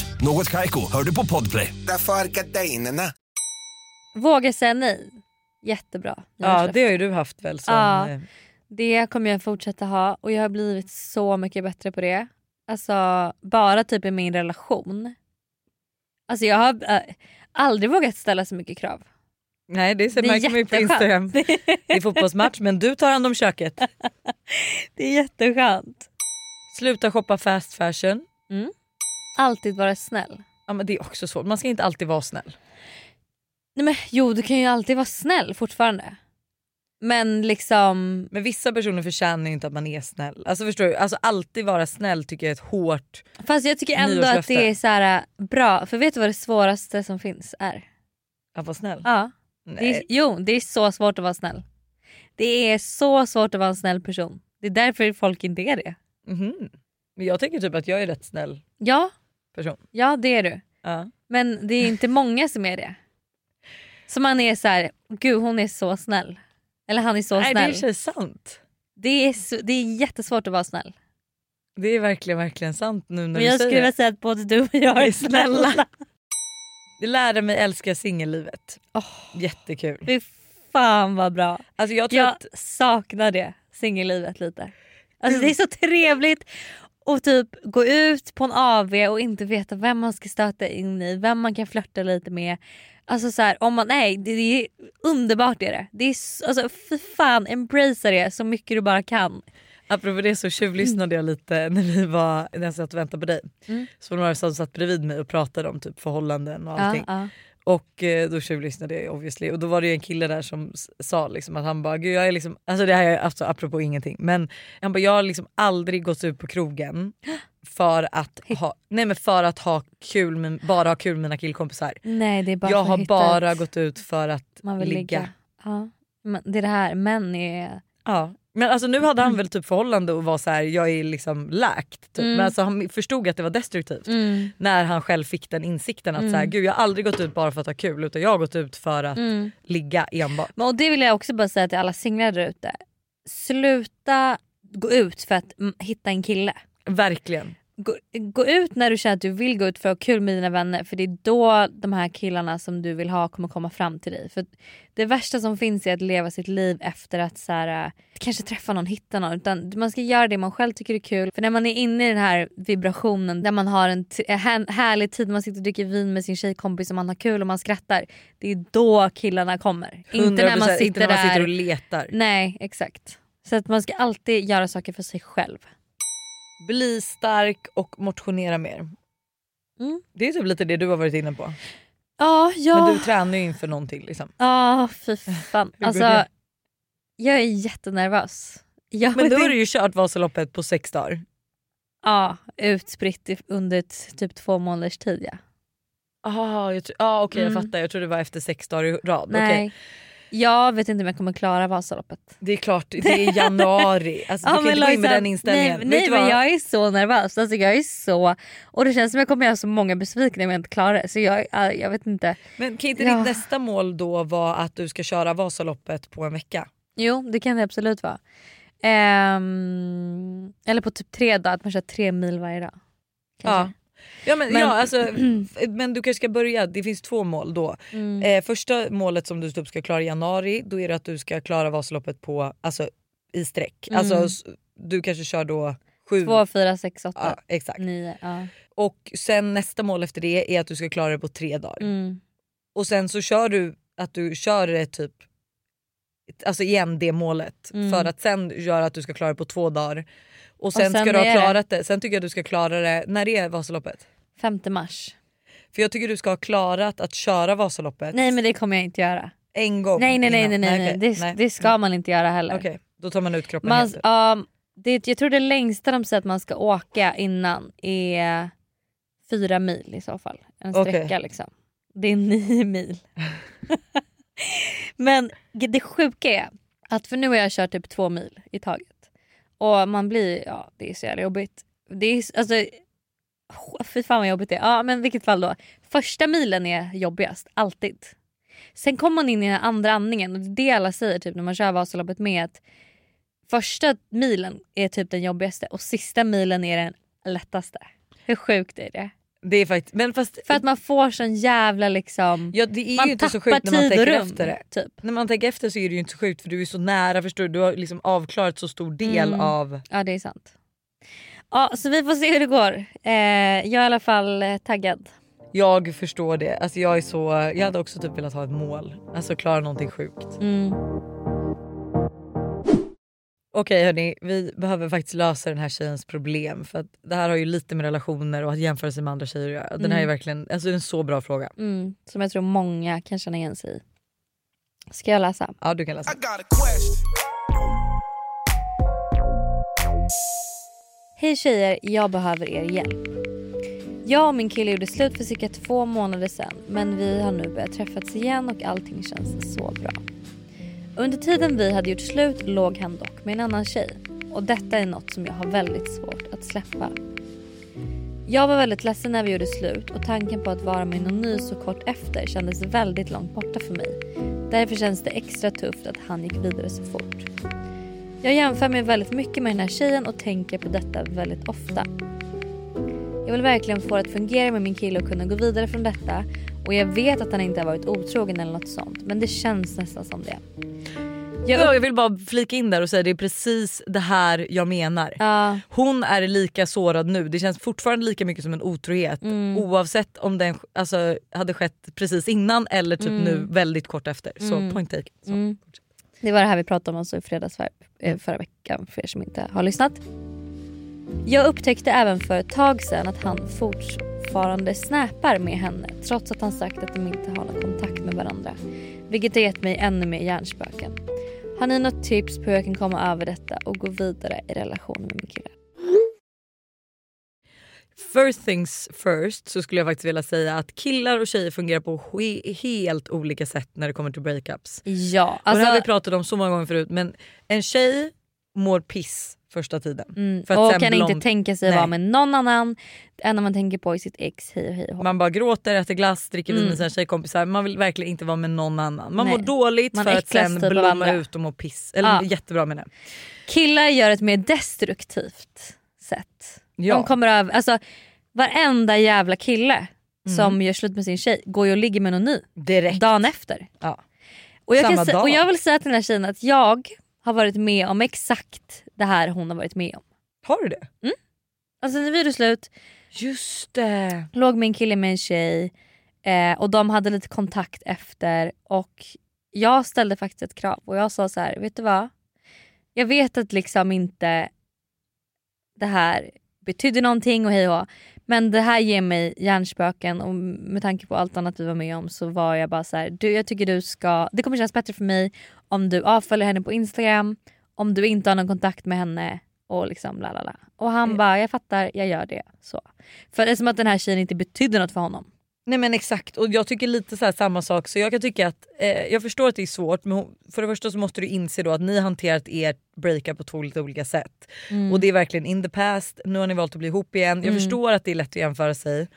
Något Kaiko, hör du på Podplay. Därför är gardinerna. Våga säga nej. Jättebra. Ja det har ju du haft väl som... Ja. eh, Det kommer jag fortsätta ha och jag har blivit så mycket bättre på det. Alltså bara typ i min relation. Alltså jag har äh, aldrig vågat ställa så mycket krav. Nej det, ser Det märker man ju på. Instagram. Det är fotbollsmatch men du tar hand om köket. Det är jätteskönt. Sluta shoppa fast fashion. Alltid vara snäll. Ja, men det är också svårt, man ska inte alltid vara snäll. Nej men jo du kan ju alltid vara snäll fortfarande. Men liksom, Men vissa personer förtjänar ju inte att man är snäll. Alltså förstår du? Alltså alltid vara snäll tycker jag är ett hårt... fast jag tycker ändå att det är så här äh, bra. För vet du vad det svåraste som finns är? Att vara snäll. Ja. Det är, jo det är så svårt att vara snäll. Det är så svårt att vara en snäll person. Det är därför folk inte är det. Mhm. Men jag tycker typ att jag är rätt snäll Ja, person. ja det är du. Ja. Men det är inte många som är det. Så man är så här, gud hon är så snäll. Eller han är så Nej det är snäll. och för sig sant. Det är, det är jättesvårt att vara snäll. Det är verkligen verkligen sant nu när Men du jag säger skulle vilja det. säga att både du och jag är snälla. Det lärde mig älska singellivet. Åh. Jättekul. Fy fan vad bra. Alltså jag Jag att saknar det, singellivet lite. Alltså det är så trevligt att typ gå ut på en AV och inte veta vem man ska stöta in i, vem man kan flörta lite med. Alltså så här, om man, nej det, det är underbart är det. det är, alltså för fan embracea det så mycket du bara kan. Apropå det så tjuvlyssnade jag lite när vi var när jag satt och väntade på dig. Mm. Så var det några som satt bredvid mig och pratade om typ förhållanden och allting. Ja, ja. Och eh, då tjuvlyssnade jag obviously och då var det ju en kille där som sa liksom att han bara gud jag är liksom, alltså det här är alltså, apropå ingenting men han bara jag har liksom aldrig gått ut på krogen för att ha, nej men för att ha kul med, bara ha kul med mina killkompisar. Nej det är bara jag har bara gått ut för att man vill ligga. ligga. Ja. Men det är det här, män är... Ja. Men alltså nu hade han väl typ förhållande och var så här, jag är liksom läkt. Typ. Mm. Men alltså han förstod att det var destruktivt. Mm. När han själv fick den insikten att så här, Mm. gud jag har aldrig gått ut bara för att ha kul utan jag har gått ut för att Mm. ligga enbart. Men, och det vill jag också bara säga till alla singlar där ute. Sluta gå ut för att mm, hitta en kille. Verkligen. Gå, gå ut när du känner att du vill gå ut för att ha kul med dina vänner för det är då de här killarna som du vill ha kommer komma fram till dig. För Det värsta som finns är att leva sitt liv efter att så här, äh, kanske träffa någon, hitta någon. Utan man ska göra det man själv tycker är kul. För när man är inne i den här vibrationen där man har en här, härlig tid, man sitter och dricker vin med sin tjejkompis och man har kul och man skrattar. Det är då killarna kommer. Inte när man 100%, sitter inte när man där. sitter och letar. Nej exakt. Så att man ska alltid göra saker för sig själv. Bli stark och motionera mer. Mm. Det är typ lite det du har varit inne på. Ja, ja. Men du tränar ju inför någonting liksom. Ja, fy fan. Alltså, jag är jättenervös. Jag Men då har du ju kört Vasaloppet på sex dagar. Ja, utspritt under typ två månaders tid ja. Aha, jag ah, okej Mm. jag fattar, jag tror det var efter sex dagar i rad. Nej. Okej. Jag vet inte om jag kommer klara Vasaloppet. Det är klart, det är januari. Alltså, du kan inte gå in med den inställningen. Nej, nej men jag är så nervös. Alltså, jag är så... Och det känns som jag kommer göra så många besvikna om jag inte klarar det. Så jag, ja, jag vet inte. Men kan inte Ja. ditt nästa mål då vara att du ska köra Vasaloppet på en vecka? Jo det kan det absolut vara. Ehm, eller på typ tre dagar, att man kör tre mil varje dag. Ja. Kanske. Ja, men, Men- ja, alltså, men du kanske ska börja, det finns två mål då. Mm. Eh, första målet som du typ ska klara i januari då är det att du ska klara Vasaloppet på, alltså, i sträck. Mm. Alltså, du kanske kör då sju... Två, fyra, sex, åtta, Ja, exakt. nio. Ja. Och sen nästa mål efter det är att du ska klara det på tre dagar. Mm. Och sen så kör du att du kör det typ alltså igen det målet Mm. för att sen göra att du ska klara det på två dagar Och sen, sen ska du ha är det- klarat det. Sen tycker jag du ska klara det, när är Vasaloppet? 5 mars. För jag tycker du ska ha klarat att köra Vasaloppet Nej men det kommer jag inte göra. en gång Nej nej nej nej, nej, nej. Det, Nej. det ska man inte göra heller. Okej, då tar man ut kroppen Man, helt. ja, det, jag tror det längsta de säger att man ska åka innan är fyra mil i så fall. En sträcka liksom. Det är nio mil. Men det sjuka är att för nu har jag kört typ två mil i taget. Och man blir, ja det är så jävla jobbigt. Det är alltså, fy fan vad jobbigt det är. Ja men vilket fall då. Första milen är jobbigast, alltid. Sen kommer man in i den andra andningen och det är det alla säger typ när man kör Vasaloppet med att första milen är typ den jobbigaste och sista milen är den lättaste. Hur sjukt är det? Det är faktiskt, men fast För att man får sån jävla liksom... ja, det är man ju inte så sjukt när man tänker rum. efter det. Typ. När man tänker efter så är det ju inte så sjukt för du är så nära förstår du. Du har liksom avklarat så stor del Mm. av... Ja det är sant. Ja så vi får se hur det går. Eh, jag är i alla fall eh, taggad. Jag förstår det. Alltså jag är så... Jag hade också typ velat ha ett mål. Alltså klara någonting sjukt. Mm. Okej hörni, vi behöver faktiskt lösa den här tjejens problem för att det här har ju lite med relationer och att jämföra sig med andra tjejer att göra. Den här är Mm. verkligen alltså är en så bra fråga. Mm. Som jag tror många kan känna igen sig i. Ska jag läsa? Ja du kan läsa. Hej tjejer, jag behöver er hjälp. Jag och min kille gjorde slut för cirka två månader sedan men vi har nu börjat träffas igen och allting känns så bra. Under tiden vi hade gjort slut låg han dock med en annan tjej och detta är något som jag har väldigt svårt att släppa. Jag var väldigt ledsen när vi gjorde slut och tanken på att vara med någon ny så kort efter kändes väldigt långt borta för mig. Därför känns det extra tufft att han gick vidare så fort. Jag jämför mig väldigt mycket med den här tjejen och tänker på detta väldigt ofta. Jag vill verkligen få det att fungera med min kille och kunna gå vidare från detta och jag vet att han inte har varit otrogen eller något sånt men det känns nästan som det. Jag Jag, vill bara flika in där och säga det är precis det här jag menar. Ja, Hon är lika sårad nu, det känns fortfarande lika mycket som en otrohet Mm. oavsett om den alltså, hade skett precis innan eller typ Mm. nu väldigt kort efter. Så Mm. point taken. Så. Mm. Det var det här vi pratade om alltså i fredags för, eh, förra veckan för er som inte har lyssnat. Jag upptäckte även för ett tag sedan att han fortfarande snappar med henne trots att han sagt att de inte har någon kontakt med varandra. Vilket har gett mig ännu mer hjärnspöken. Har ni något tips på hur jag kan komma över detta och gå vidare i relation med min kille? First things first så skulle jag faktiskt vilja säga att killar och tjejer fungerar på he- helt olika sätt när det kommer till breakups. Ja, och det har vi alltså, pratat om så många gånger förut men en tjej mår piss första tiden. mm, för att och kan blom- inte tänka sig Nej. vara med någon annan. Det enda man tänker på är sitt ex, hej och hej och. Man bara gråter, äter glass, dricker vin Mm. med sina tjejkompisar. Man vill verkligen inte vara med någon annan. Man Nej. mår dåligt Man för att sen typ blomma ut och må piss. Eller Ja. jättebra med det. Killar gör ett mer destruktivt sätt. Ja. De kommer över, alltså varenda jävla kille Mm. som gör slut med sin tjej går ju och ligger med någon ny Direkt. dagen efter. Ja. Och jag, Samma kan, dag. och jag vill säga till den här tjejen att jag har varit med om exakt det här hon har varit med om. Har du det? Alltså när vi gjorde slut, Just det. låg en kille med en tjej eh, och de hade lite kontakt efter och jag ställde faktiskt ett krav och jag sa så här, vet du vad? Jag vet att liksom inte det här betydde någonting och hej och men det här ger mig hjärnspöken och med tanke på allt annat vi var med om så var jag bara så här, du, jag tycker du ska, det kommer kännas bättre för mig om du avföljer henne på Instagram, om du inte har någon kontakt med henne och liksom la la la. Och han Mm. bara, jag fattar, jag gör det. Så. För det är som att den här tjejen inte betydde något för honom. Nej men exakt och jag tycker lite så här samma sak så jag kan tycka att eh, jag förstår att det är svårt men för det första så måste du inse då att ni har hanterat ert breakup på två lite olika sätt. Och det är verkligen in the past, nu har ni valt att bli ihop igen. Jag Mm. förstår att det är lätt att jämföra sig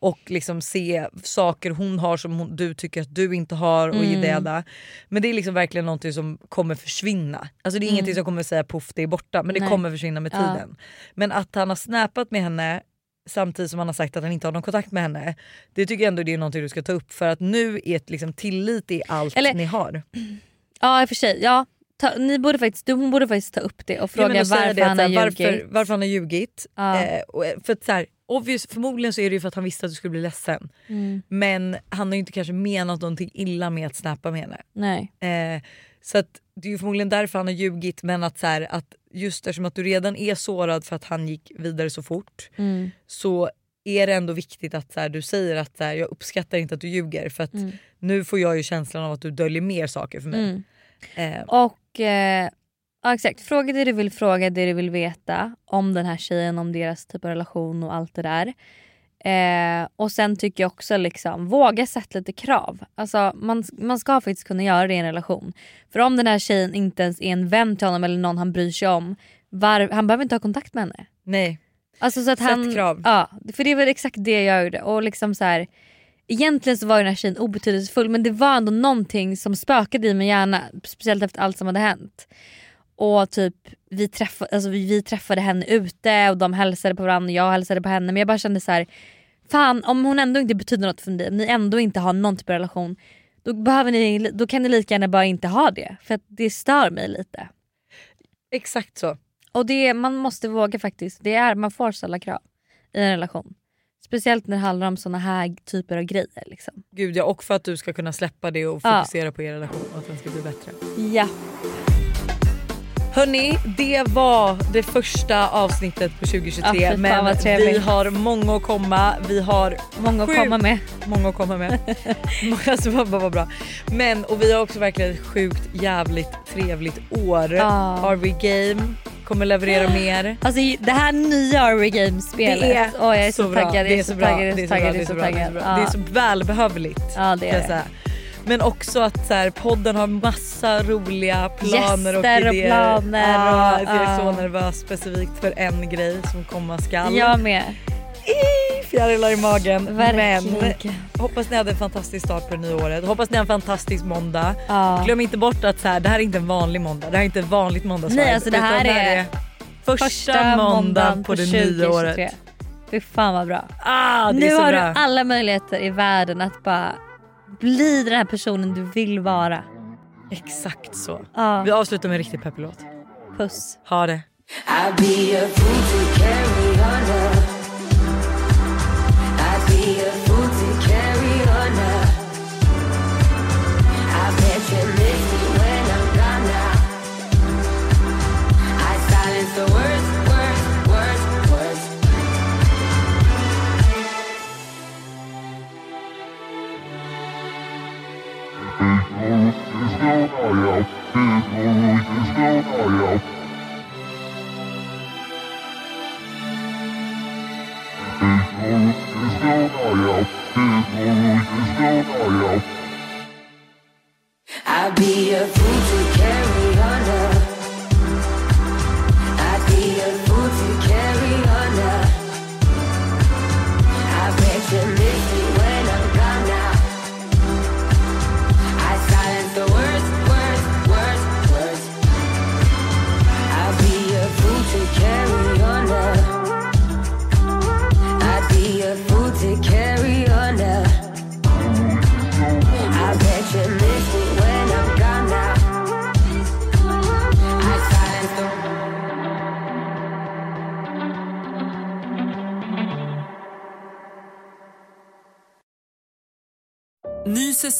och liksom se saker hon har som hon, du tycker att du inte har och Mm. det. Men det är liksom verkligen någonting som kommer försvinna. Alltså det är ingenting som kommer säga poff det är borta men det Mm. Nej. kommer försvinna med Ja. tiden. Men att han har snappat med henne samtidigt som han har sagt att han inte har någon kontakt med henne. Det tycker jag ändå det är någonting du ska ta upp för att nu är ett liksom tillit i allt Eller- ni har. Ja i och för sig, ja. Ta, ni borde faktiskt, du, hon borde faktiskt ta upp det och Ja, fråga säga varför han har varför, varför han har ljugit. Ja. Eh, eh, för att, så här, obvious, förmodligen så är det ju för att han visste att du skulle bli ledsen. Mm. Men han har ju inte kanske menat någonting illa med att snappa med henne. Nej. Eh, så att det är ju förmodligen därför han har ljugit men att, så här, att just eftersom att du redan är sårad för att han gick vidare så fort Mm. så är det ändå viktigt att så här, du säger att så här, jag uppskattar inte att du ljuger för att Mm. nu får jag ju känslan av att du döljer mer saker för mig. Mm. Eh, Och eh, ja, exakt, fråga det du vill fråga, det du vill veta om den här tjejen, om deras typ av relation och allt det där. Eh, och sen tycker jag också liksom, våga sätta lite krav. Alltså, man, man ska faktiskt kunna göra det i en relation. För om den här tjejen inte ens är en vän till honom eller någon han bryr sig om, var, han behöver inte ha kontakt med henne. nej. Alltså så att Sätt han, krav. Ja, för det väl exakt det jag gjorde. Och liksom så här, egentligen så var den här tjejen obetydelsefull men det var ändå någonting som spökade i min hjärna. Speciellt efter allt som hade hänt. Och typ vi träffade, alltså vi, vi träffade henne ute och de hälsade på varandra och jag hälsade på henne. Men jag bara kände så här, fan om hon ändå inte betyder något för dig, om ni ändå inte har någon typ av relation. Då, behöver ni, då kan ni lika gärna bara inte ha det. För det stör mig lite. Exakt så. Och det, man måste våga faktiskt. Det är, man får ställa krav i en relation. Speciellt när det handlar om såna här typer av grejer. Liksom. Gud ja, och för att du ska kunna släppa det och Ja. fokusera på er relation och att den ska bli bättre. Ja. Hörni, det var det första avsnittet på 2023 Ja, fan, men vi har många att komma. Vi har Många att komma med. Många att komma med. alltså vad, vad, vad bra. Men och vi har också verkligen ett sjukt jävligt trevligt år. Ja. RV Game kommer leverera mer. Alltså det här nya RV Games-spelet. Det är, Åh, jag är så, bra. taggad. Jag Det är så taggad. Jag Det är så så bra. taggad. Det är så så bra. Taggad. så. Ja. Det är så välbehövligt. Ja det är det. Men också att så här, podden har massa roliga planer och Gäster och idéer. planer Ja, och- jag är så nervös specifikt för en grej som komma skall. Jag med. I fjärilar i magen. Verkligen. Men hoppas ni hade en fantastisk start på det nya året. Hoppas ni har en fantastisk måndag. Ja. Glöm inte bort att så här, det här är inte en vanlig måndag. Det här är inte ett vanligt måndagsvibe. Nej, alltså det här utan är första, måndagen på, det nya året. Fy fan vad bra. Ah, det är Nu har bra. du alla möjligheter i världen att bara bli den här personen du vill vara. Exakt så. Ja. Vi avslutar med en riktigt peppig låt. Puss. Ha det.